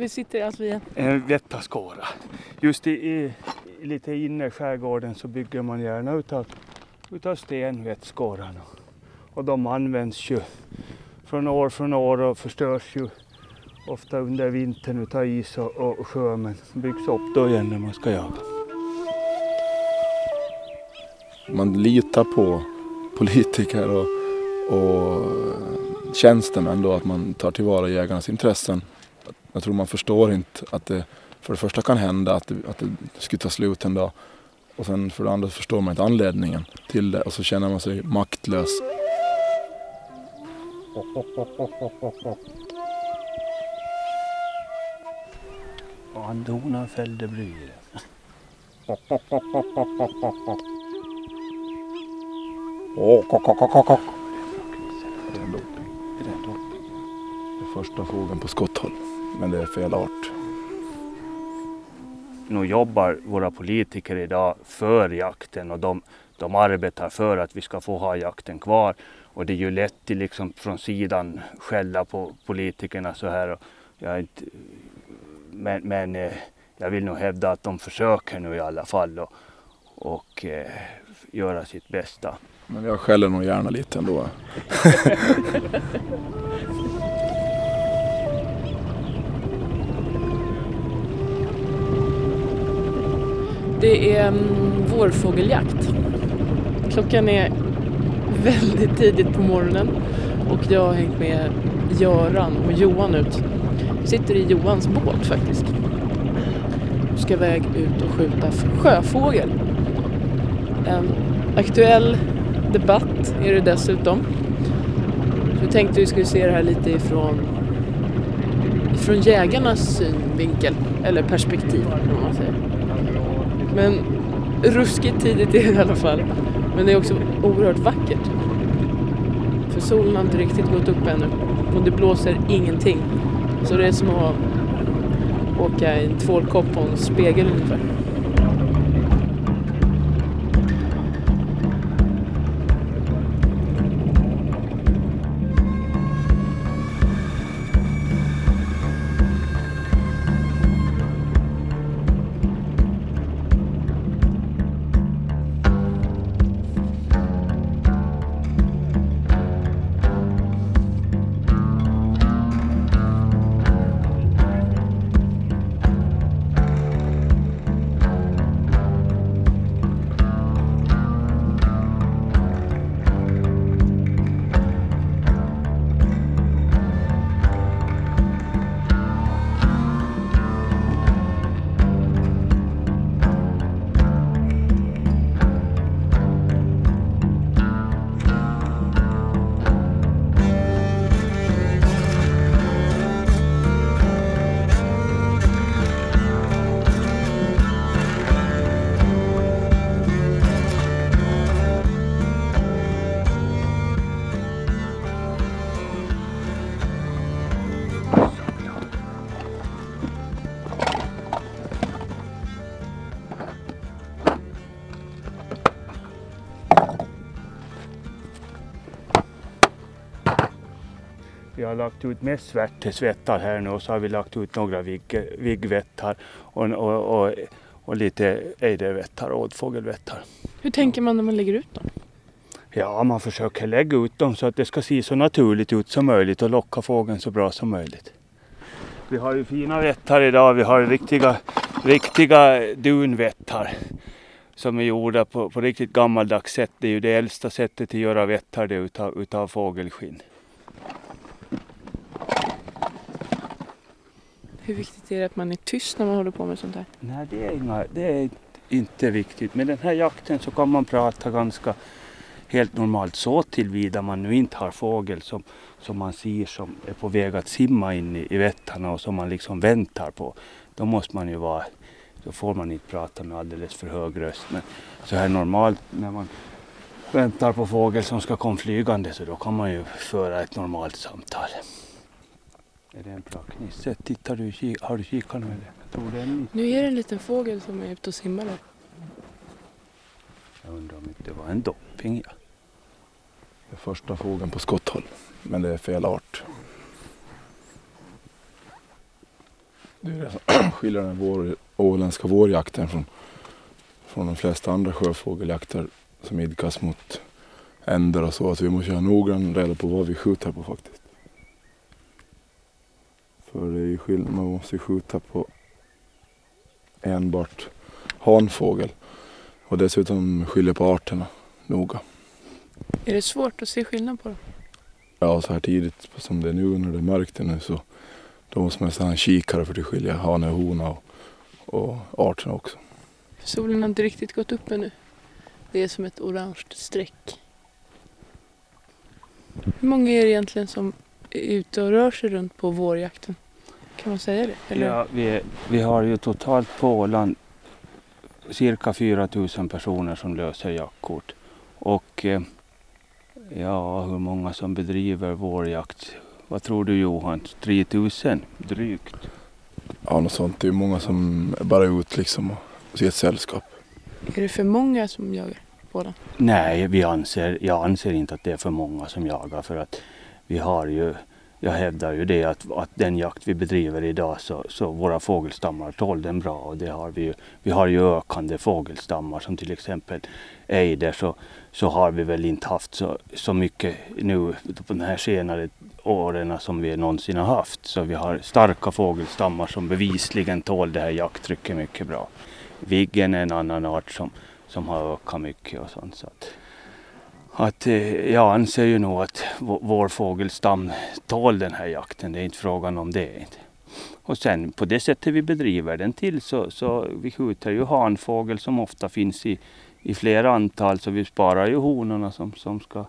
Vi sitter alltså i en... Vettaskåra. Just i, i, i lite inne i skärgården så bygger man gärna utav, utav sten vettskåran. Och de används ju från år från år och förstörs ju ofta under vintern utav is och, och sjö men byggs upp då igen när man ska jaga. Man litar på politiker och, och tjänstemän då att man tar tillvara jägarnas intressen. Jag tror man förstår inte att det för det första kan hända att det, att det skulle ta slut en dag och sen för det andra förstår man inte anledningen till det och så känner man sig maktlös. Och andhonan fällde bryr. Det är första fågeln på skotthåll, men det är fel art. Nu jobbar våra politiker idag för jakten och de, de arbetar för att vi ska få ha jakten kvar. Och det är ju lätt att liksom från sidan skälla på politikerna så här. Jag inte, men, men eh, jag vill nog hävda att de försöker nu i alla fall och, och eh, göra sitt bästa. Men jag skäller nog gärna lite ändå. Det är mm, vårfågeljakt. Klockan är väldigt tidigt på morgonen och jag har hängt med Göran och Johan ut. Sitter i Johans båt faktiskt. Ska iväg ut och skjuta sjöfågel. En aktuell debatt är det dessutom. Så vi tänkte vi skulle se det här lite ifrån, ifrån jägarnas synvinkel, eller perspektiv om man säger. Men ruskigt tidigt är det i alla fall. Men det är också oerhört vackert. För solen har inte riktigt gått upp ännu och det blåser ingenting. Så det är som att åka i en tvålkopp på en spegel ungefär. Har lagt ut mest svärtesvättar här nu och så har vi lagt ut några vigg, viggvättar och, och, och, och lite ejdervättar och ådfågelvättar. Hur tänker man när man lägger ut dem? Ja, man försöker lägga ut dem så att det ska se så naturligt ut som möjligt och locka fågeln så bra som möjligt. Vi har ju fina vättar idag. Vi har riktiga, riktiga dunvättar som är gjorda på, på riktigt gammaldags sätt. Det är ju det äldsta sättet att göra vättar det utav, utav fågelskinn. Hur viktigt är det att man är tyst när man håller på med sånt här? Nej, det är, inga, det är inte viktigt. Med den här jakten så kan man prata ganska helt normalt så tillvida man nu inte har fågel som, som man ser som är på väg att simma in i, i vättarna och som man liksom väntar på. Då måste man ju vara, då får man inte prata med alldeles för hög röst. Men så här normalt när man väntar på fågel som ska komma flygande så då kan man ju föra ett normalt samtal. Är det en placknisse? Tittar du, har du kikat nu eller? Jag tror det är en Nu är det en liten fågel som är ute och simmar där. Jag undrar om inte det var en dopping. Ja. Det är första fågeln på skotthåll, men det är fel art. Det är det som skiljer den vår, åländska vårjakten från, från de flesta andra sjöfågeljakter som idkas mot änder och så. Att vi måste ha noggrann reda på vad vi skjuter på faktiskt. För det är ju skillnad, man måste skjuta på enbart hanfågel. Och dessutom skilja på arterna noga. Är det svårt att se skillnad på dem? Ja, så här tidigt som det är nu när det är mörkt nu så då måste man en kikare för att skilja hane och hona och, och arterna också. Solen har inte riktigt gått upp ännu. Det är som ett orange streck. Hur många är det egentligen som ute och rör sig runt på vårjakten? Kan man säga det? Eller? Ja, vi, vi har ju totalt på Åland cirka 4 000 personer som löser jaktkort. Och eh, ja, hur många som bedriver vårjakt? Vad tror du Johan? 3 000 drygt? Ja, något sånt. Det är många som är bara är ute liksom och ser ett sällskap. Är det för många som jagar på Åland? Nej, vi anser, jag anser inte att det är för många som jagar för att vi har ju jag hävdar ju det att, att den jakt vi bedriver idag så, så våra fågelstammar tål den bra och det har vi ju. Vi har ju ökande fågelstammar som till exempel ejder så, så har vi väl inte haft så, så mycket nu på de här senare åren som vi någonsin har haft. Så vi har starka fågelstammar som bevisligen tål det här jakttrycket mycket bra. Viggen är en annan art som, som har ökat mycket och sånt. Så att, att eh, jag anser ju nog att vår fågelstam tål den här jakten. Det är inte frågan om det. Och sen på det sättet vi bedriver den till så, så vi skjuter ju hanfågel som ofta finns i, i flera antal så vi sparar ju honorna som, som ska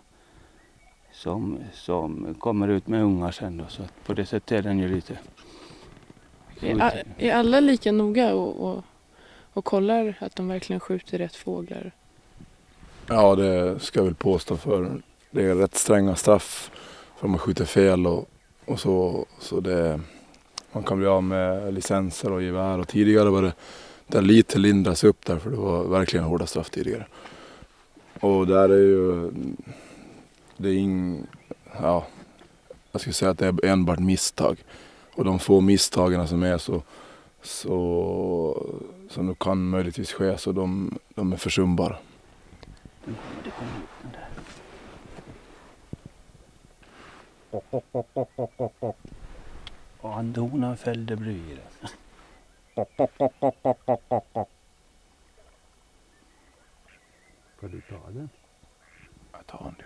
som, som kommer ut med ungar sen då. Så på det sättet är den ju lite... Är, är alla lika noga och, och, och kollar att de verkligen skjuter rätt fåglar? Ja, det ska jag väl påstå för det är rätt stränga straff för om man skjuter fel och, och så. så det, man kan bli av med licenser och gevär och tidigare var det den lite lindras upp där för det var verkligen hårda straff tidigare. Och där är ju, det är ing, ja, jag skulle säga att det är enbart misstag. Och de få misstagen som är så, så som nu kan möjligtvis ske så de, de är försumbara. Den kommer, det kommer ut den där. Och andhonan fällde bryret. Ska du ta den? Jag tar den du.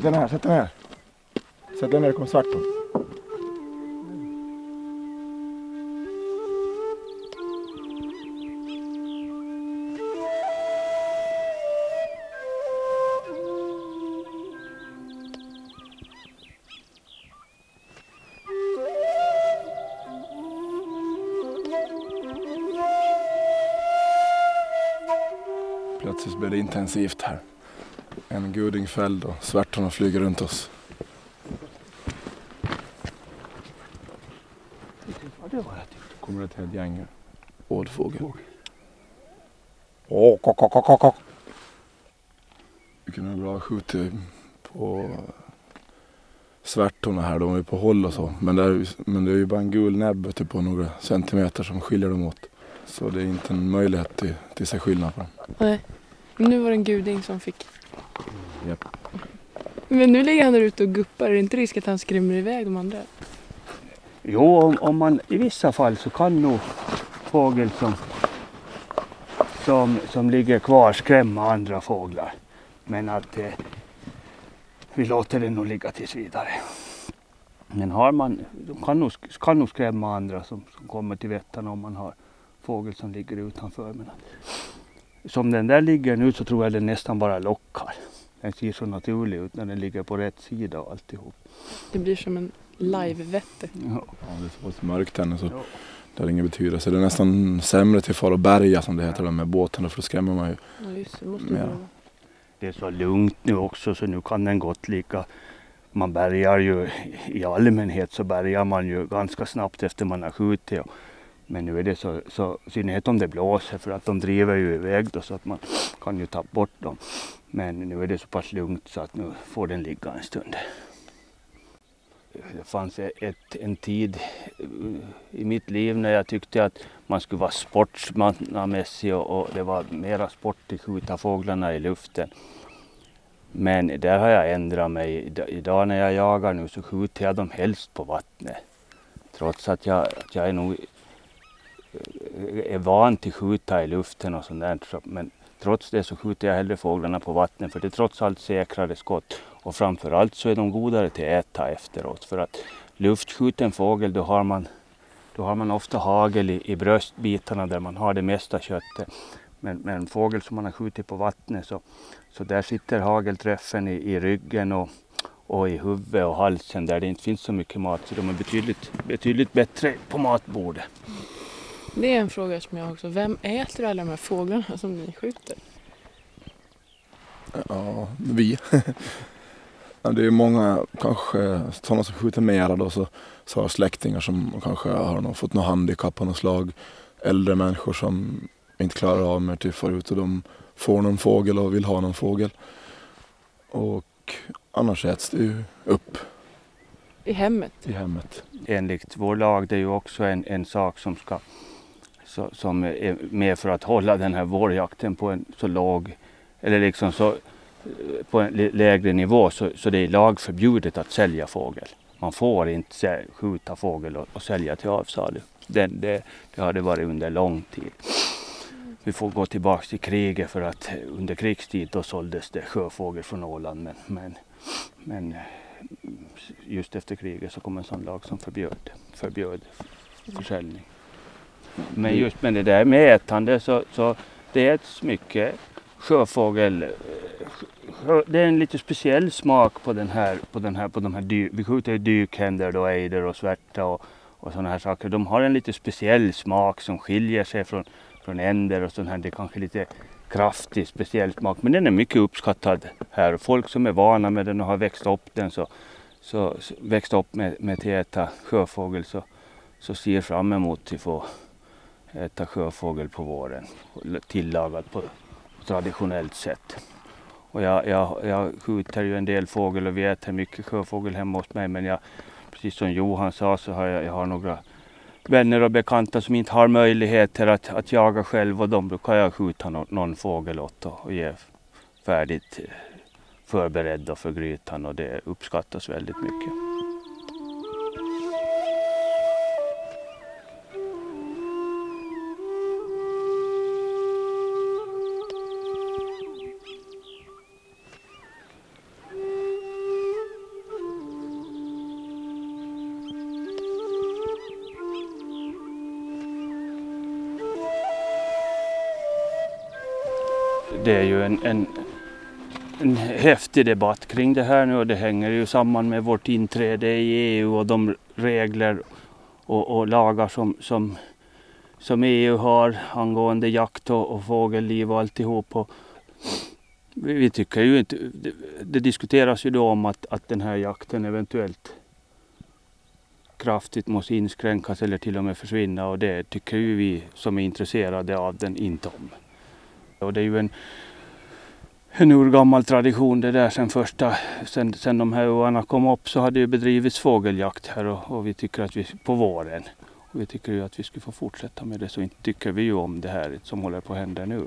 Sätt den här, sätt den här. Sätt den när det kommer svart på. Plötsligt blev det intensivt här. En guding fälld och svärtorna flyger runt oss. Det. kommer ett helt gäng ålfågel. Åh, kock, kock, kock, kock. Vi kunde bra skjutit på svärtorna här. De är på håll och så. Men det är, men det är ju bara en gul näbb typ på några centimeter som skiljer dem åt. Så det är inte en möjlighet till, till sig skillnad på dem. Nej. Men nu var det en guding som fick. Japp. Men nu ligger han där ute och guppar. Är det inte risk att han skrämmer iväg de andra? Jo, om, om man i vissa fall så kan nog fågel som, som, som ligger kvar skrämma andra fåglar. Men att eh, vi låter det nog ligga tills vidare. Men har man, de kan nog, kan nog skrämma andra som, som kommer till vettan om man har fågel som ligger utanför. Men som den där ligger nu så tror jag den nästan bara lockar. Den ser så naturlig ut när den ligger på rätt sida och alltihop. Det blir som en live-vätte. Ja. Ja, det är så pass mörkt ännu så Ja. det har ingen betydelse. Det är nästan sämre till far och bärga som det heter med båtarna för då skrämmer man ju. Ja, just det. Måste Ja. ja. Det är så lugnt nu också så nu kan den gott ligga. Man bärgar ju i allmänhet så bärgar man ju ganska snabbt efter man har skjutit. Och, men nu är det så, så i synnerhet om det blåser för att de driver ju iväg då så att man kan ju ta bort dem. Men nu är det så pass lugnt så att nu får den ligga en stund. Det fanns ett, en tid eh, i mitt liv när jag tyckte att man skulle vara sportsmannamässig och, och det var mera sport att skjuta fåglarna i luften. Men där har jag ändrat mig. Idag när jag jagar nu så skjuter jag dem helst på vattnet. Trots att jag, att jag är nog är van till skjuta i luften och sånt där. Men trots det så skjuter jag hellre fåglarna på vattnet för det är trots allt säkrare skott. Och framförallt så är de godare till att äta efteråt. För att luftskjuten fågel då har man, då har man ofta hagel i, i bröstbitarna där man har det mesta köttet. Men, men en fågel som man har skjutit på vattnet så, så där sitter hagelträffen i, i ryggen och, och i huvudet och halsen där det inte finns så mycket mat. Så de är betydligt, betydligt bättre på matbordet. Det är en fråga som jag också. Vem äter alla de här fåglarna som ni skjuter? Ja, vi. det är många, kanske sådana som skjuter mera då så, så har släktingar som kanske har någon, fått något handikapp av något slag. Äldre människor som inte klarar av mer till förut och de får någon fågel och vill ha någon fågel. Och annars äts det ju upp I hemmet? i hemmet. Enligt vår lag det är ju också en, en sak som ska så, som är med för att hålla den här vårjakten på en så låg eller liksom så på en lägre nivå så, så det är lagförbjudet att sälja fågel. Man får inte skjuta fågel och, och sälja till avsalu. Det, det, det har det varit under lång tid. Vi får gå tillbaka till kriget för att under krigstid då såldes det sjöfågel från Åland. Men, men, men just efter kriget så kom en sån lag som förbjöd, förbjöd försäljning. Men just med det där med ätande så, så det äts mycket sjöfågel. Det är en lite speciell smak på den här, på den här, på de här vi skjuter ju dykhänder då, ejder och svärta och, och sådana här saker. De har en lite speciell smak som skiljer sig från, från änder och sånt här. Det är kanske lite kraftig speciell smak men den är mycket uppskattad här. Folk som är vana med den och har växt upp den så, så, så växt upp med, med att äta sjöfågel så, så ser fram emot att få äta sjöfågel på våren. Tillagad på traditionellt sätt. Och jag, jag, jag skjuter ju en del fågel och vi äter mycket sjöfågel hemma hos mig. Men jag, precis som Johan sa så har jag, jag har några vänner och bekanta som inte har möjligheter att, att jaga själv och de brukar jag skjuta någon, någon fågel åt och, och ge färdigt förberedda förberedd för grytan och det uppskattas väldigt mycket. Det är ju en, en, en häftig debatt kring det här nu och det hänger ju samman med vårt inträde i EU och de regler och, och lagar som, som, som EU har angående jakt och, och fågelliv och alltihop. Och vi, vi tycker ju inte, det, det diskuteras ju då om att, att den här jakten eventuellt kraftigt måste inskränkas eller till och med försvinna och det tycker ju vi som är intresserade av den inte om. Och det är ju en, en urgammal tradition det där sen första, sen, sen de här öarna kom upp så har det ju bedrivits fågeljakt här och, och vi tycker att vi, på våren. Och vi tycker ju att vi skulle få fortsätta med det så inte tycker vi ju om det här som håller på att hända nu.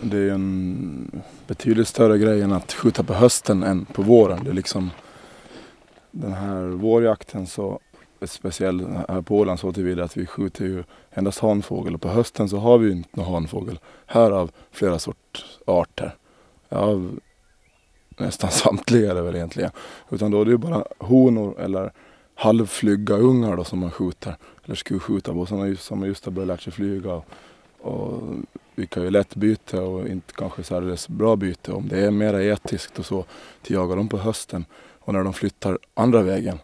Det är ju en betydligt större grej än att skjuta på hösten än på våren. Det är liksom den här vårjakten så speciell här på Åland så tillvida att vi skjuter ju endast hanfågel och på hösten så har vi ju inte någon hanfågel. Här av flera sorts arter. Av nästan samtliga är det väl egentligen. Utan då är det ju bara honor eller halvflygga ungar då som man skjuter. Eller skulle skjuta på sådana som just har börjat lära sig flyga. Och, Och vi kan ju lätt byta och inte kanske särdeles bra byte om det är mer etiskt och så till jaga dem på hösten. Och när de flyttar andra vägen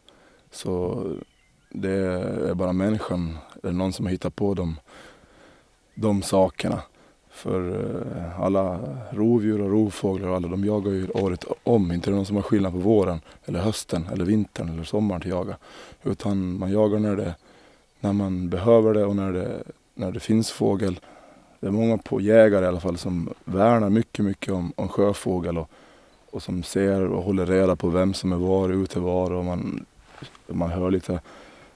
så det är bara människan eller någon som har hittat på dem, de sakerna. För eh, alla rovdjur och rovfåglar och alla de jagar ju året om. Inte det är någon som har skillnad på våren eller hösten eller vintern eller sommaren till jaga. Utan man jagar när, det, när man behöver det och när det, när det finns fågel. Det är många på jägare i alla fall som värnar mycket, mycket om, om sjöfågel och, och som ser och håller reda på vem som är var, ute var och man, man hör lite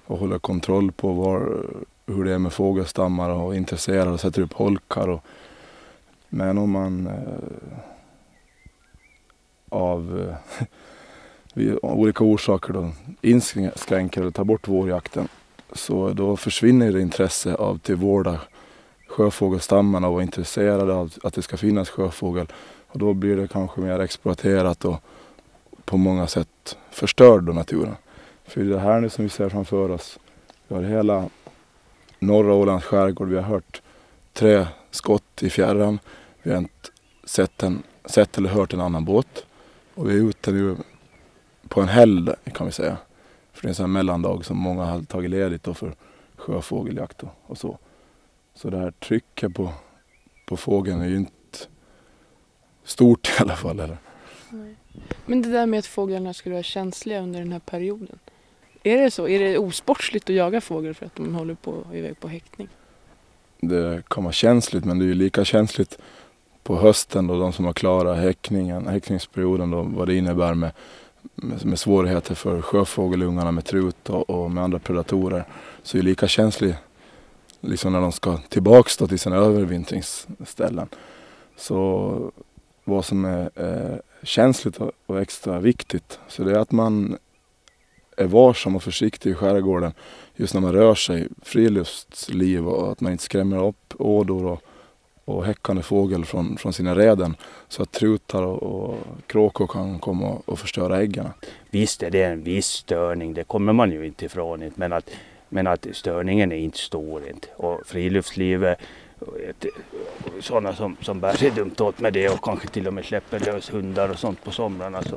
och håller kontroll på var, hur det är med fågelstammar och intresserar och sätter upp holkar. Och, men om man eh, av eh, olika orsaker då inskränker eller tar bort vårjakten så då försvinner det intresse av att vårda sjöfågelstammarna och vara intresserade av att det ska finnas sjöfågel. Och då blir det kanske mer exploaterat och på många sätt förstörd naturen. För det här nu som vi ser framför oss, vi har hela norra Ålands skärgård, vi har hört tre skott i fjärran. Vi har inte sett, en, sett eller hört en annan båt. Och vi är ute nu på en helg kan vi säga. För det är en sån här mellandag som många har tagit ledigt då för sjöfågeljakt och, och så. Så det här trycket på, på fågeln är ju inte stort i alla fall. Eller? Men det där med att fåglarna skulle vara känsliga under den här perioden. Är det så? Är det osportsligt att jaga fågel för att de håller på iväg på häckning? Det kan vara känsligt men det är ju lika känsligt på hösten då de som har klarat häckningen, häckningsperioden då, vad det innebär med, med, med svårigheter för sjöfågelungarna med trut och, och, med andra predatorer. Så det är lika känsligt liksom när de ska tillbaks då till sina övervintringsställen. Så vad som är eh, känsligt och extra viktigt så det är att man är varsam och försiktig i skärgården just när man rör sig, friluftsliv och att man inte skrämmer upp ådor och, och häckande fågel från, från sina räden så att trutar och, och kråkor kan komma och, och förstöra äggen. Visst är det en viss störning, det kommer man ju inte ifrån. Men att, men att störningen är inte stor. Inte. Och friluftslivet sådana som, som bär sig dumt åt med det och kanske till och med släpper lös hundar och sånt på somrarna så,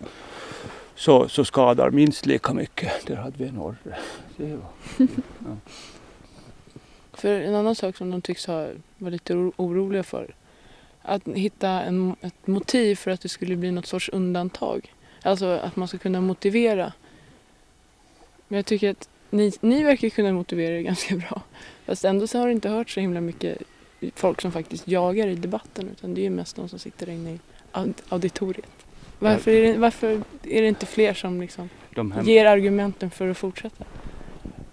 så, så skadar minst lika mycket. Där hade vi en orre. Ja. För en annan sak som de tycks ha varit lite oroliga för. Att hitta en, ett motiv för att det skulle bli något sorts undantag. Alltså att man ska kunna motivera. Men jag tycker att ni, ni verkar kunna motivera det ganska bra. Fast ändå så har det inte hört så himla mycket folk som faktiskt jagar i debatten utan det är ju mest de som sitter inne i auditoriet. Varför är det, varför är det inte fler som liksom ger argumenten för att fortsätta?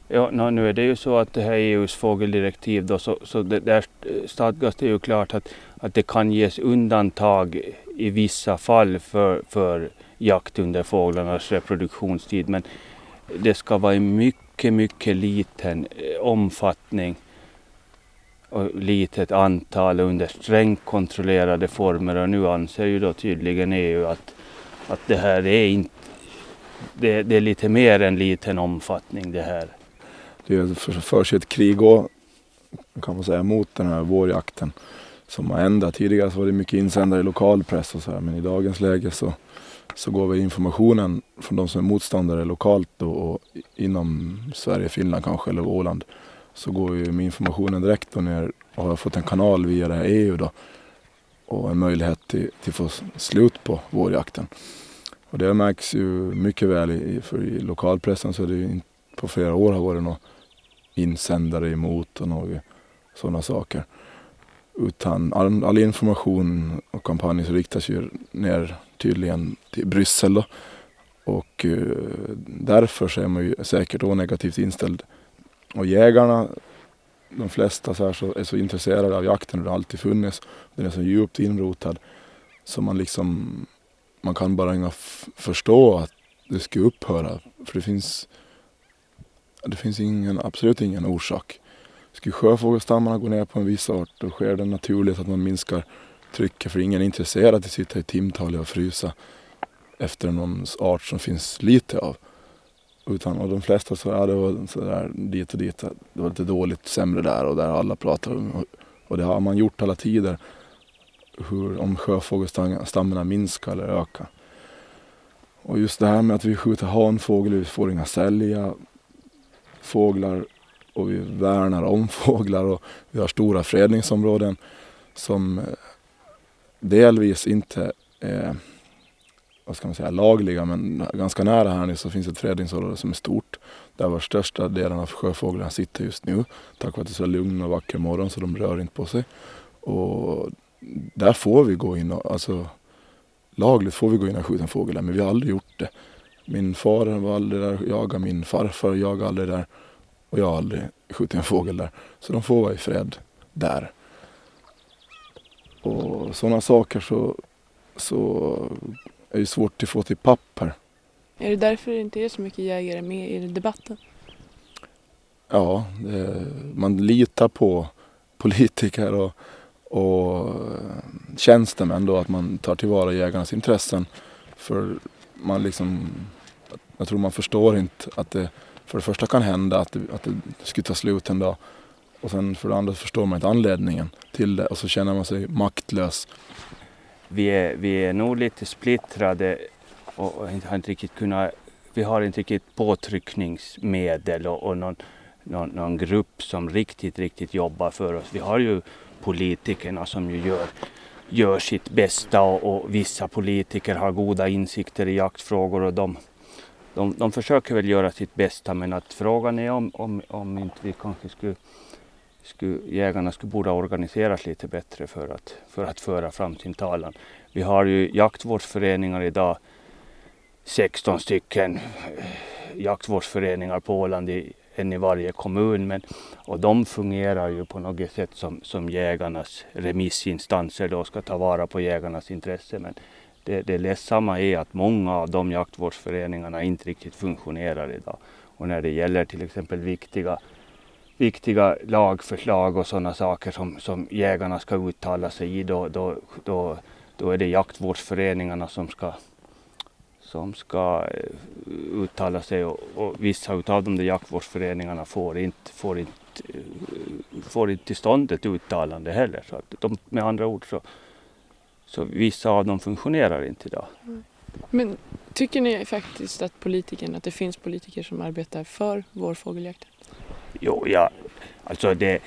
Ja, no, nu är det ju så att det här EUs fågeldirektiv då, så, så det, där stadgas det ju klart att, att det kan ges undantag i vissa fall för, för jakt under fåglarnas reproduktionstid. Men det ska vara i mycket, mycket liten eh, omfattning och litet antal under strängt kontrollerade former och nu anser ju då tydligen EU att, att det här är inte det, det är lite mer än liten omfattning det här. Det förs ett krig och, kan man säga, mot den här vårjakten som har ändrat. Tidigare så var det mycket insändare i lokalpress och så här, men i dagens läge så, så går väl informationen från de som är motståndare lokalt och, och inom Sverige, Finland kanske eller Åland så går ju med informationen direkt och ner och har fått en kanal via det här EU då och en möjlighet till, till att få slut på vårjakten. Och det märks ju mycket väl i, för i lokalpressen så är det ju på flera år har varit några insändare emot och några sådana saker. Utan all, all information och kampanj så riktas ju ner tydligen till Bryssel då. Och eh, därför så är man ju säkert då negativt inställd och jägarna, de flesta så, här, så är så intresserade av jakten och det har alltid funnits. Den är så djupt inrotad så man liksom, man kan bara inte förstå att det ska upphöra. För det finns, det finns ingen, absolut ingen orsak. Skulle sjöfågelstammarna gå ner på en viss art då sker det naturligt att man minskar trycket för ingen är intresserad att sitta i timtal och frysa efter någon art som finns lite av. Utan och de flesta så, ja, det var sådär dit och dit. Det var lite dåligt, sämre där och där alla pratar om. Och, Och det har man gjort alla tider. Hur, om sjöfågelstammarna minskar eller ökar. Och just det här med att vi skjuter hanfågel, vi får inga sälja fåglar och vi värnar om fåglar och vi har stora fredningsområden som eh, delvis inte är vad ska man säga, lagliga men ganska nära här nu så finns ett fredningsområde som är stort där var största delen av sjöfåglarna sitter just nu tack vare att det är så lugn och vacker morgon så de rör inte på sig. Och där får vi gå in och alltså lagligt får vi gå in och skjuta en fågel där men vi har aldrig gjort det. Min far var aldrig där, jagade min farfar jagade aldrig där och jag har aldrig skjutit en fågel där. Så de får vara i fred där. Och sådana saker så, så är det svårt att få till papper. Är det därför det inte är så mycket jägare med i debatten? Ja, det, man litar på politiker och, och tjänstemän då att man tar tillvara jägarnas intressen. För man liksom, jag tror man förstår inte att det för det första kan hända att det, att det skulle ta slut en dag. Och sen för det andra förstår man inte anledningen till det och så känner man sig maktlös. Vi är, vi är nog lite splittrade och har inte riktigt kunnat, vi har inte riktigt påtryckningsmedel och, och någon, någon, någon, grupp som riktigt, riktigt jobbar för oss. Vi har ju politikerna som ju gör, gör sitt bästa och, och vissa politiker har goda insikter i jaktfrågor och de, de, de försöker väl göra sitt bästa men att frågan är om, om, om inte vi kanske skulle, skulle, jägarna skulle borde organiseras lite bättre för att, för att föra fram sin talan. Vi har ju jaktvårdsföreningar idag, 16 stycken eh, jaktvårdsföreningar på Åland, i, en i varje kommun. Men, och de fungerar ju på något sätt som, som jägarnas remissinstanser då ska ta vara på jägarnas intresse. Men det, det ledsamma är att många av de jaktvårdsföreningarna inte riktigt fungerar idag. Och när det gäller till exempel viktiga, viktiga lagförslag och sådana saker som, som jägarna ska uttala sig i, då, då, då, då är det jaktvårdsföreningarna som ska, som ska eh, uttala sig och, och vissa av de där jaktvårdsföreningarna får inte, får inte, eh, får inte till stånd ett uttalande heller. Så att de, med andra ord så, så vissa av dem funktionerar inte idag. Men tycker ni faktiskt att politikerna, att det finns politiker som arbetar för vårfågeljakten? Jo, ja, alltså det,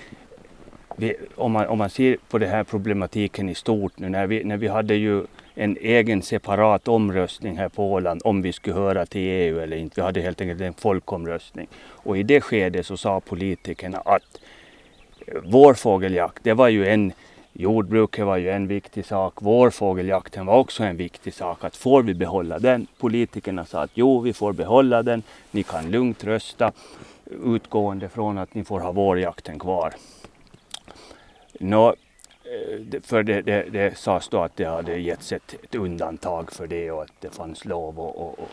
vi, om, man, om man ser på den här problematiken i stort nu när vi, när vi hade ju en egen separat omröstning här på Åland om vi skulle höra till EU eller inte. Vi hade helt enkelt en folkomröstning. Och i det skedet så sa politikerna att vår fågeljakt, det var ju en Jordbruket var ju en viktig sak. Vår fågeljakt var också en viktig sak. Att får vi behålla den? Politikerna sa att jo, vi får behålla den. Ni kan lugnt rösta utgående från att ni får ha vårjakten kvar. Nå, eh, för det, det, det sades då att det hade getts ett, ett undantag för det och att det fanns lov och, och, och,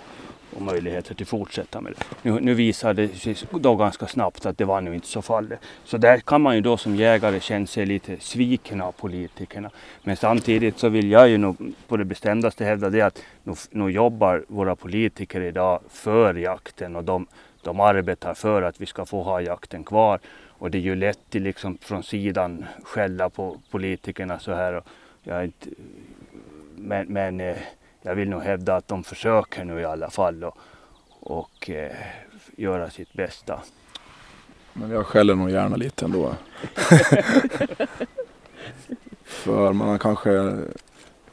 och möjligheter till fortsätta med det. Nu, nu visade det sig då ganska snabbt att det var nu inte så fallet. Så där kan man ju då som jägare känna sig lite sviken av politikerna. Men samtidigt så vill jag ju nog på det bestämdaste hävda det att nu, nu jobbar våra politiker idag för jakten och de, de arbetar för att vi ska få ha jakten kvar. Och det är ju lätt att liksom från sidan skälla på politikerna så här. Jag inte, men, men eh, jag vill nog hävda att de försöker nu i alla fall och, och eh, göra sitt bästa. Men jag skäller nog gärna lite ändå. för man har kanske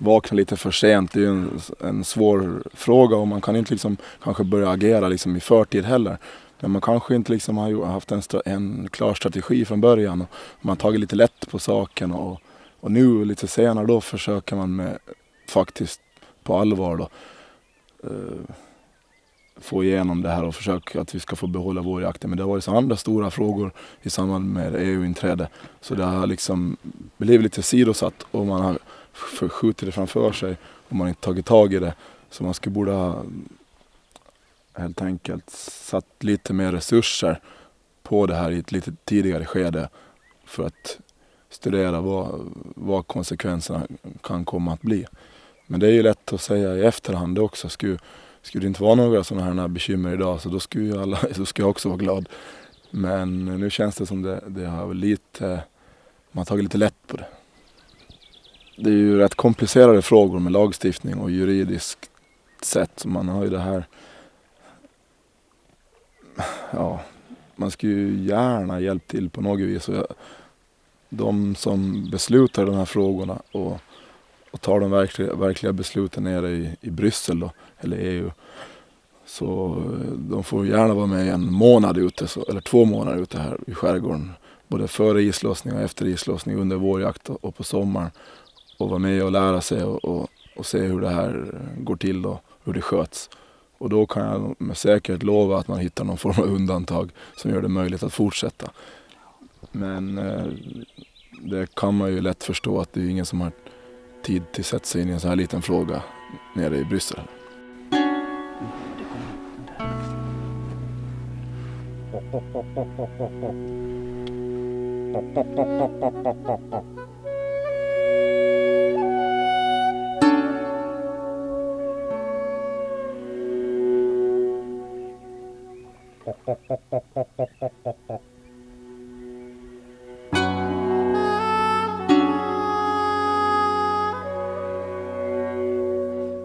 vakna lite för sent. Det är ju en, en svår fråga och man kan inte liksom kanske börja agera liksom i förtid heller. Men man kanske inte liksom har haft en, en klar strategi från början. Och man har tagit lite lätt på saken och, och nu lite senare då försöker man med faktiskt på allvar då eh, få igenom det här och försöka att vi ska få behålla vår jakt. Men det har varit så andra stora frågor i samband med EU-inträde. Så det har liksom blivit lite sidosatt och man har skjuter det framför sig och man inte tagit tag i det. Så man skulle borde ha helt enkelt satt lite mer resurser på det här i ett lite tidigare skede för att studera vad, vad konsekvenserna kan komma att bli. Men det är ju lätt att säga i efterhand också. Skulle, skulle det inte vara några sådana här bekymmer idag så då skulle, alla, så skulle jag också vara glad. Men nu känns det som det, det har lite man har tagit lite lätt på det. Det är ju rätt komplicerade frågor med lagstiftning och juridiskt sätt. Man har ju det här... Ja, man skulle ju gärna hjälpt till på något vis. Och de som beslutar de här frågorna och, och tar de verkliga, verkliga besluten nere i, i Bryssel då, eller EU. Så eh, de får gärna vara med en månad ute, så, eller två månader ute här i skärgården. Både före islossning och efter islossning, under vårjakt och på sommaren. Och vara med och lära sig och, och, och se hur det här går till och hur det sköts. Och då kan jag med säkerhet lova att man hittar någon form av undantag som gör det möjligt att fortsätta. Men eh, det kan man ju lätt förstå att det är ingen som har tid till att sätta sig in i en sån här liten fråga nere i Bryssel.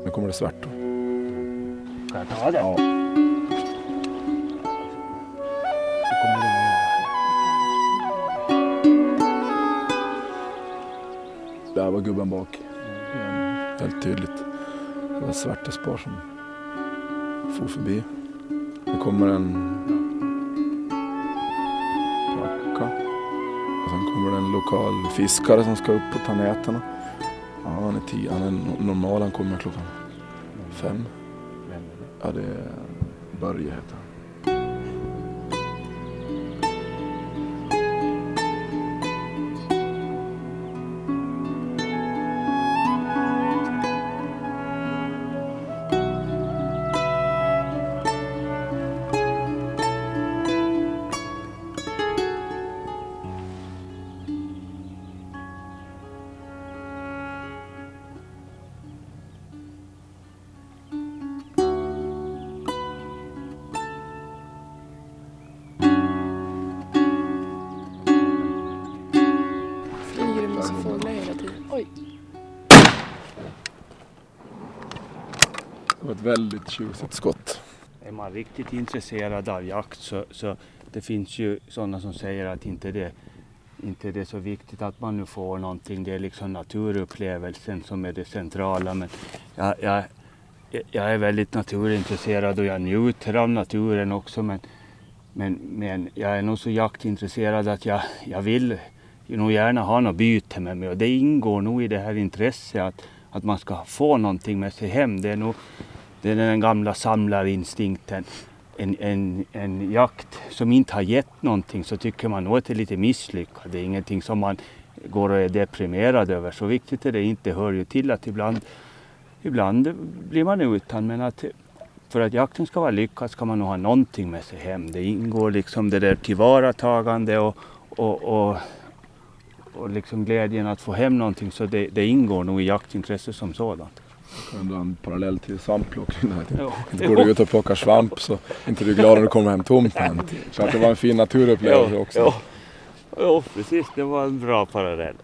Nu kommer det svart då. Ska jag ta det? Ja. Där var gubben bak. Helt tydligt. Det var svartespår som for förbi. Det kommer en lokal fiskare som ska upp och ta nätena. Ja, han är tio. Han är no- normal. Han kommer klockan fem. Ja, det är Börje heter han. Det var ett väldigt tjusigt skott. Är man riktigt intresserad av jakt så, så det finns ju sådana som säger att inte det, inte det är så viktigt att man nu får någonting. Det är liksom naturupplevelsen som är det centrala. Men jag, jag, jag är väldigt naturintresserad och jag njuter av naturen också. Men, men, men jag är nog så jaktintresserad att jag, jag vill nog gärna ha något byte med mig. Och det ingår nog i det här intresset att, att man ska få någonting med sig hem. Det är nog det är den gamla samlarinstinkten. En, en, en jakt som inte har gett någonting så tycker man nog att det är lite misslyckad. Det är ingenting som man går och är deprimerad över. Så viktigt är det inte. Det hör ju till att ibland, ibland blir man utan. Men att för att jakten ska vara lyckad ska man nog ha någonting med sig hem. Det ingår liksom det där tillvaratagande och, och, och, och liksom glädjen att få hem någonting. Så det, det ingår nog i jaktintresset som sådant. Kan dra en parallell till svampplockning. Jo. Inte går du ut och plockar svamp så inte du är glad när du kommer hem tomhänt. Så att det var en fin naturupplevelse också. Jo, jo, precis. Det var en bra parallell.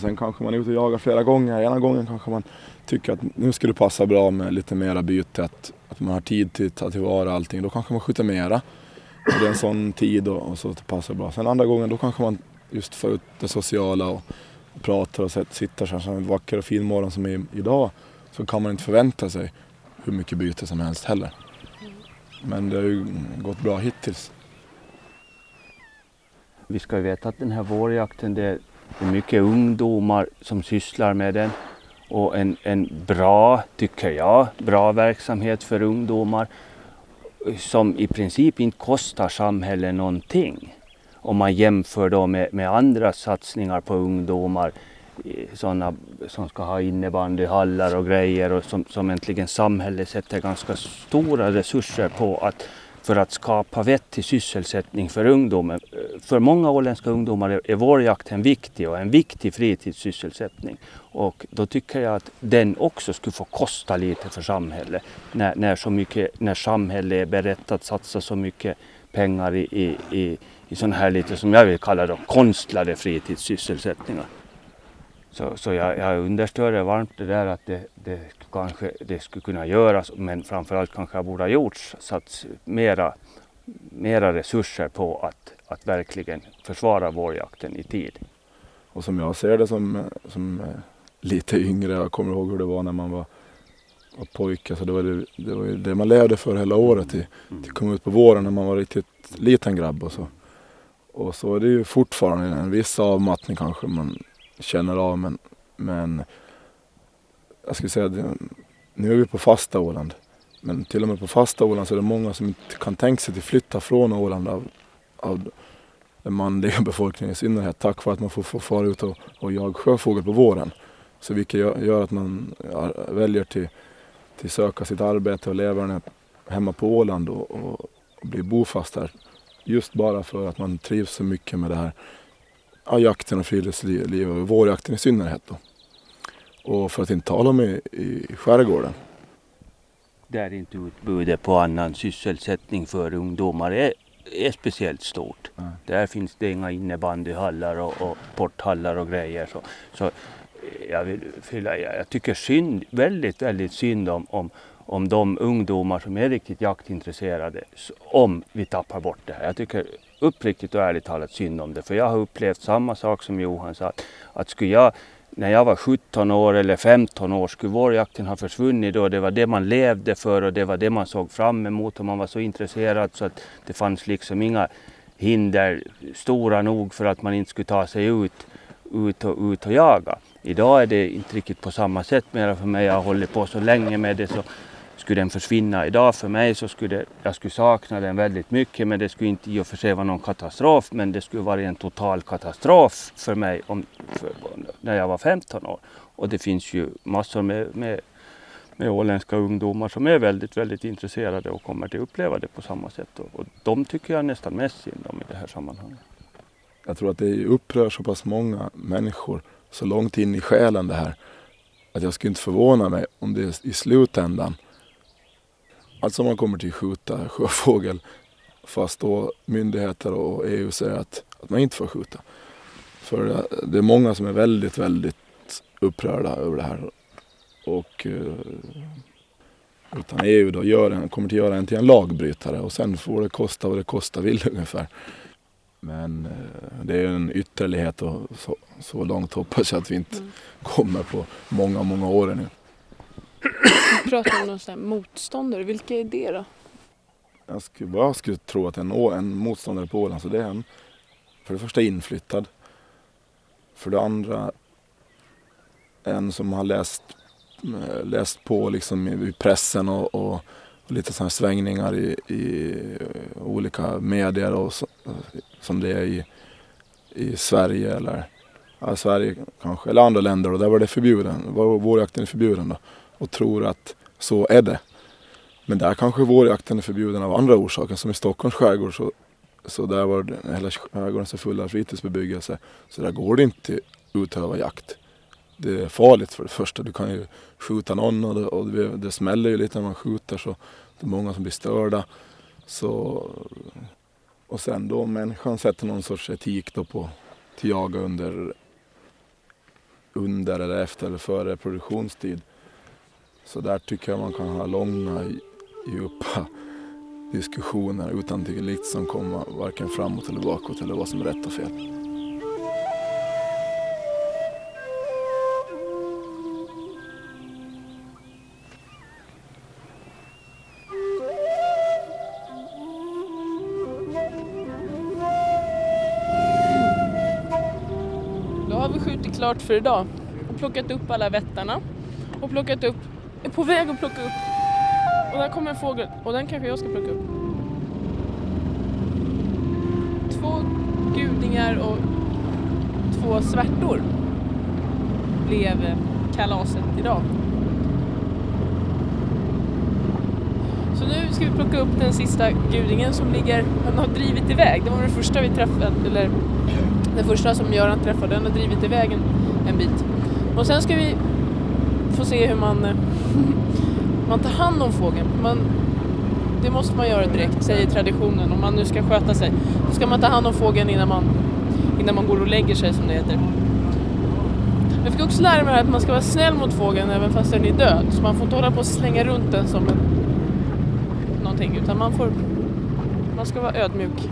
Sen kanske man är ute och jagar flera gånger. Ena gången kanske man tycker att nu skulle det passa bra med lite mera byte. Att, att man har tid till att ta tillvara allting. Då kanske man skjuter mera. Och det är en sån tid och, och så att det passar bra. Sen andra gången då kanske man just får ut det sociala och, och pratar och sitter så här som en vacker och fin morgon som är idag. Så kan man inte förvänta sig hur mycket byte som helst heller. Men det har ju gått bra hittills. Vi ska ju veta att den här vårjakten det är mycket ungdomar som sysslar med den. Och en, en bra, tycker jag, bra verksamhet för ungdomar som i princip inte kostar samhället någonting. Om man jämför då med, med andra satsningar på ungdomar sådana som ska ha innebandyhallar och grejer och som, som äntligen samhället sätter ganska stora resurser på att, för att skapa vettig sysselsättning för ungdomen. För många åländska ungdomar är, är vårjakten viktig och en viktig fritidssysselsättning. Och då tycker jag att den också skulle få kosta lite för samhället när, när, så mycket, när samhället är berett att satsa så mycket pengar i, i, i, i sådana här lite som jag vill kalla dem konstlade fritidssysselsättningar. Så, så jag, jag understöder varmt det där att det, det kanske det skulle kunna göras men framförallt kanske jag borde ha gjorts. Satt mera, mera resurser på att, att verkligen försvara vårjakten i tid. Och som jag ser det som, som lite yngre, jag kommer ihåg hur det var när man var, var pojke. Så det var det, det var det man levde för hela året. Till, till komma ut på våren när man var riktigt liten grabb och så. Och så är det ju fortfarande en viss avmattning kanske man känner av men, men jag skulle säga att eh, nu är vi på fasta Åland. Men till och med på fasta Åland så är det många som inte kan tänka sig att flytta från Åland av, av den manliga befolkningen i synnerhet tack vare att man får, får fara ut och, och jaga sjöfågel på våren. Så vilket gör, att man väljer till, till söka sitt arbete och leva hemma på Åland och, och, och bli bofast där. Just bara för att man trivs så mycket med det här ja, jakten och friluftslivet och vårjakten i synnerhet. Då. Och för att inte tala om i, i skärgården. Där inte utbudet på annan sysselsättning för ungdomar är, är speciellt stort. Mm. Där finns det inga innebandyhallar och, och porthallar och grejer. Så, så jag, vill fylla, jag tycker synd, väldigt, väldigt synd om, om, om de ungdomar som är riktigt jaktintresserade om vi tappar bort det här. Jag tycker uppriktigt och ärligt talat synd om det. För jag har upplevt samma sak som Johan sa. Att, att skulle jag, när jag var 17 år eller 15 år, skulle vårjakten ha försvunnit då. Det var det man levde för och det var det man såg fram emot och man var så intresserad så att det fanns liksom inga hinder stora nog för att man inte skulle ta sig ut, ut, och, ut och jaga. Idag är det inte riktigt på samma sätt mera för mig. Jag har hållit på så länge med det så skulle den försvinna idag för mig så skulle jag skulle sakna den väldigt mycket men det skulle inte i och för sig vara någon katastrof men det skulle vara en total katastrof för mig om, för, när jag var 15 år. Och det finns ju massor med, med, med åländska ungdomar som är väldigt, väldigt intresserade och kommer att uppleva det på samma sätt. Och, och de tycker jag nästan mest synd om i det här sammanhanget. Jag tror att det upprör så pass många människor så långt in i själen det här att jag skulle inte förvåna mig om det i slutändan Alltså man kommer till skjuta sjöfågel fast då myndigheter och EU säger att, att man inte får skjuta. För det, det är många som är väldigt, väldigt upprörda över det här. Och eh, utan EU då gör en, kommer att göra en till en lagbrytare och sen får det kosta vad det kosta vill ungefär. Men eh, det är en ytterlighet och så, så långt hoppas jag att vi inte mm. kommer på många, många år nu. Du pratar om någon sån motståndare. Vilka är det då? Jag skulle, jag skulle tro att en, en motståndare på Åland, så det är en för det första inflyttad. För det andra en som har läst, läst på liksom i pressen och, och, och lite sådana svängningar i, i, olika medier och så, som det är i, i Sverige eller ja, Sverige kanske, eller andra länder och där var det förbjuden. Vårjakten är förbjuden då och tror att så är det. Men där kanske vårjakten är förbjuden av andra orsaker. Som i Stockholms skärgård så, så där var hela skärgården så full av fritidsbebyggelse. Så där går det inte att utöva jakt. Det är farligt för det första. Du kan ju skjuta någon och det, och det, det smäller ju lite när man skjuter så det är många som blir störda. Så, och sen då om människan sätter någon sorts etik då på att jaga under, under eller efter eller före produktionstid så där tycker jag man kan ha långa, djupa diskussioner utan att liksom komma varken framåt eller bakåt eller vad som är rätt och fel. Då har vi skjutit klart för idag och plockat upp alla vättarna och plockat upp är på väg att plocka upp. Och där kommer en fågel och den kanske jag ska plocka upp. Två gudingar och två svärtor blev kalaset idag. Så nu ska vi plocka upp den sista gudingen som ligger, Den har drivit iväg. Det var den första vi träffade, eller den första som Göran träffade, den har drivit iväg en, en bit. Och sen ska vi får se hur man, eh, man tar hand om fågeln. Man det måste man göra direkt, säger traditionen. Om man nu ska sköta sig. så ska man ta hand om fågeln innan man, innan man går och lägger sig som det heter. Jag fick också lära mig att man ska vara snäll mot fågeln även fast den är död. Så man får inte hålla på och slänga runt den som en, någonting utan man får man ska vara ödmjuk.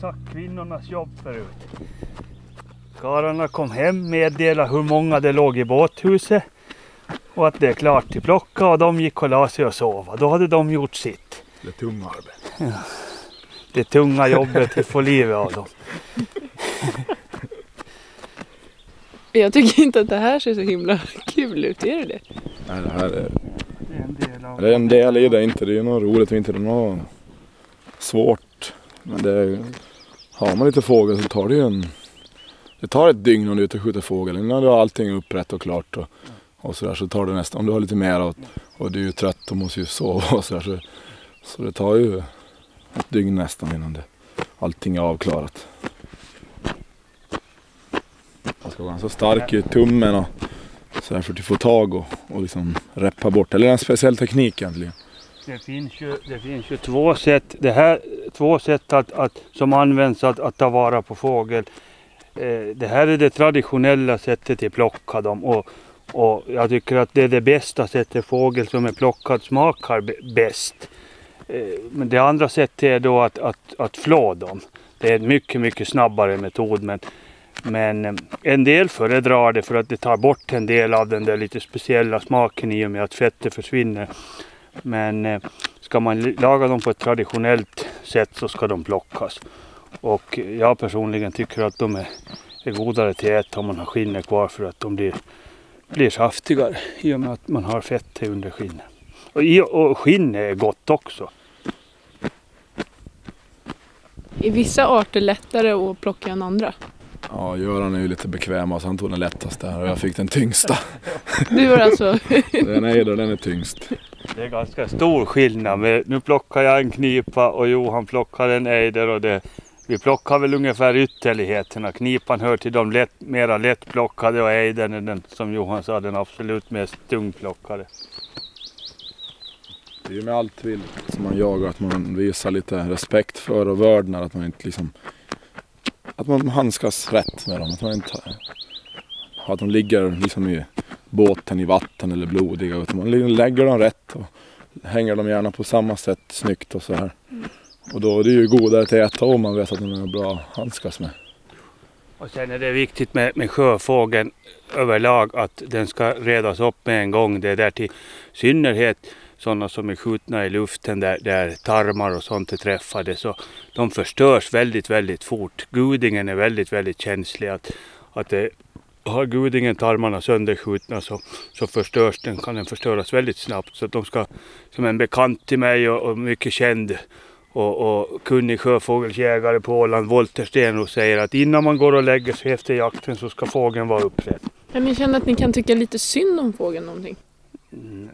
Sagt kvinnornas jobb förut. Karlarna kom hem, meddelade hur många det låg i båthuset och att det är klart till plocka och de gick och la sig och sova. Då hade de gjort sitt. Det är tunga arbete. Det tunga jobbet att få livet av dem. Jag tycker inte att det här ser så himla kul ut, är det det? Nej, det här är, Det är en del av det är en del i det. Inte, det är något roligt och inte något svårt. Men det är, har man lite fågel så tar det ju en... Det tar ett dygn om du är ute och skjuter fågel. Innan du har allting upprätt och klart och, och sådär så tar det nästan, om du har lite mer och, och du är ju trött och måste ju sova och sådär. Så, så det tar ju ett dygn nästan innan det, allting är avklarat. Man ska vara ganska stark i tummen och så här för att få tag och, och liksom reppa bort. Eller en speciell teknik egentligen. Det finns ju, det finns ju två sätt, det här, två sätt att, att, som används att, att ta vara på fågel. Eh, det här är det traditionella sättet att plocka dem och, och jag tycker att det är det bästa sättet fågel som är plockad smakar bäst. Eh, men det andra sättet är då att, att, att flå dem. Det är en mycket, mycket snabbare metod men, men eh, en del föredrar det för att det tar bort en del av den där lite speciella smaken i och med att fettet försvinner. Men eh, ska man laga dem på ett traditionellt sätt så ska de plockas. Och jag personligen tycker att de är, är godare till att äta om man har skinnet kvar för att de blir blir saftigare i och med att man har fett under skinnet. Och, och skinn är gott också. Är vissa arter lättare att plocka än andra? Ja, Göran är ju lite bekväm så han tog den lättaste här och jag fick den tyngsta. Du har alltså... Den är den är tyngst. Det är ganska stor skillnad. Men nu plockar jag en knipa och Johan plockar en ejder och det, vi plockar väl ungefär ytterligheterna. Knipan hör till de lätt, mera lättplockade och ejdern är den som Johan sa den absolut mest tungplockade. Det är ju med allt vilt som man jagar att man visar lite respekt för och vördnad. Att man inte liksom... Att man handskas rätt med dem. Att man inte... Att de ligger liksom i båten i vatten eller blodiga. Utan man lägger dem rätt och hänger dem gärna på samma sätt snyggt och så här. Och då är det ju godare att äta om man vet att de är bra att handskas med. Och sen är det viktigt med, med sjöfågeln överlag att den ska redas upp med en gång. Det är där till synnerhet sådana som är skjutna i luften där, där tarmar och sånt är träffade. Så de förstörs väldigt, väldigt fort. Gudingen är väldigt, väldigt känslig. Att, att det, har gudingen tarmarna sönderskjutna så, så förstörs den, kan den förstöras väldigt snabbt. Så att de ska, som en bekant till mig och, och mycket känd och, och kunnig sjöfågelsjägare på Åland, Volter Stenros, säger att innan man går och lägger sig efter jakten så ska fågeln vara upprädd. Ja, men jag känner att ni kan tycka lite synd om fågeln någonting. Mm.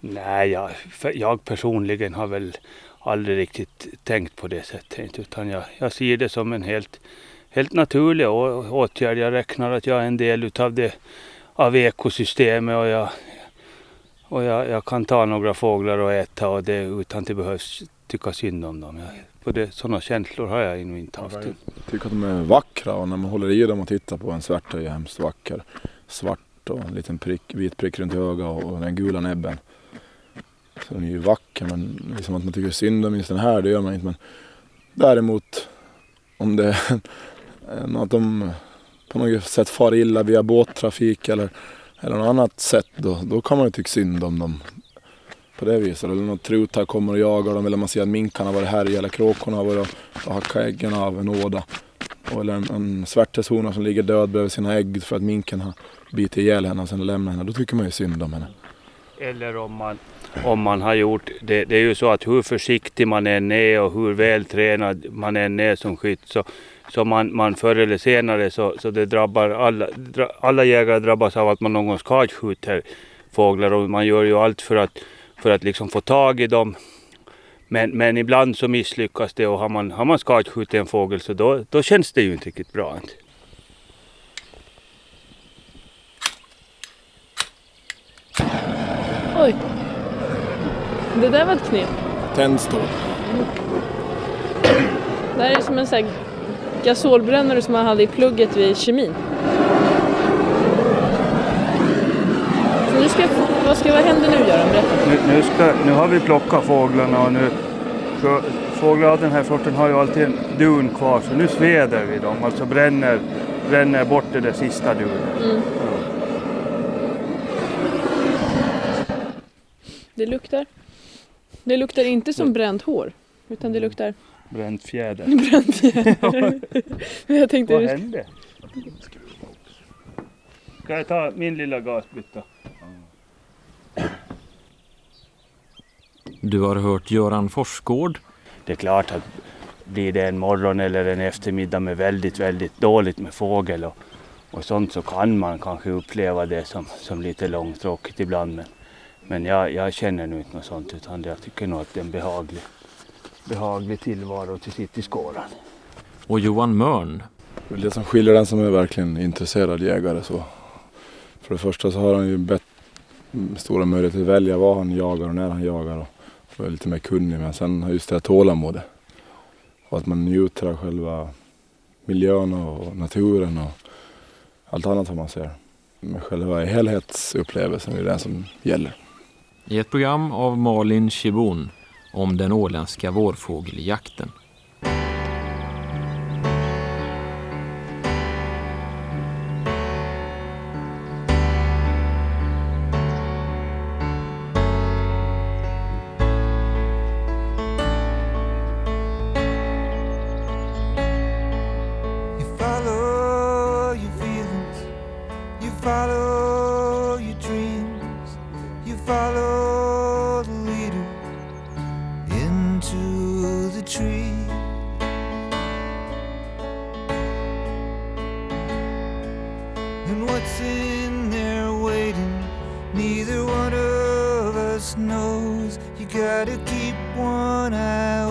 Nej, jag, jag personligen har väl aldrig riktigt tänkt på det sättet. Utan jag, jag ser det som en helt, helt naturliga åtgärder. Jag räknar att jag är en del utav det av ekosystemet och jag, och jag, jag kan ta några fåglar och äta och det utan att det behövs tycka synd om dem. Jag, på det, sådana känslor har jag nog inte haft. Jag tycker att de är vackra och när man håller i dem och tittar på en svart är ju hemskt vacker. Svart och en liten prick, vit prick runt ögat och den gula näbben. Så den är ju vacker men liksom att man tycker synd om just den här det gör man inte. Men däremot om det än att de på något sätt far illa via båttrafik eller, eller något annat sätt då, då kan man ju tycka synd om dem på det viset. Eller någon trutar kommer och jagar dem eller man ser att minkarna har varit här eller kråkorna har varit och hackat äggen av en åda. Eller en, en svärteshona som ligger död bredvid sina ägg för att minken har bitit ihjäl henne och sen lämnat henne. Då tycker man ju synd om henne. Eller om man, om man har gjort, det, det är ju så att hur försiktig man än är och hur vältränad man än är som skytt så, så man, man förr eller senare så, så det drabbar alla, dra, alla jägare drabbas av att man någon gång skadskjuter fåglar och man gör ju allt för att, för att liksom få tag i dem. Men, men ibland så misslyckas det och har man, har man skadskjutit en fågel så då, då känns det ju inte riktigt bra. Oj. Det där var ett knep. Tändstål. Det här är som en sån här gasolbrännare som man hade i plugget vid kemin. Så nu ska, vad, ska, vad händer nu Göran? Berätta. Nu, nu, ska, nu har vi plockat fåglarna och nu fåglar av den här sorten har ju alltid en dun kvar så nu sveder vi dem, alltså bränner, bränner bort det där sista dunet. Det luktar. Det luktar inte som bränt hår. Utan det luktar Bränt fjäder. bränt fjäder. Men jag tänkte, Vad hände? Ska jag ta min lilla gasbytta? Du har hört Göran Forsgård. Det är klart att blir det en morgon eller en eftermiddag med väldigt, väldigt dåligt med fågel och, och sånt så kan man kanske uppleva det som, som lite långtråkigt ibland. Men, men jag, jag känner nu inte något sånt utan jag tycker nog att det är en behaglig, behaglig tillvaro till sitt i skåran. och Johan Mörn. Det är det som skiljer den som är verkligen intresserad jägare. Så. För det första så har han ju bett, stora möjligheter att välja vad han jagar och när han jagar. Och, och är lite mer kunnig. Men sen har just det här tålamodet. Och att man njuter av själva miljön och naturen och allt annat som man ser. Men själva helhetsupplevelsen är det som gäller. I ett program av Malin Chibon om den åländska vårfågeljakten. to the tree. And what's in there waiting? Neither one of us knows. You gotta keep one eye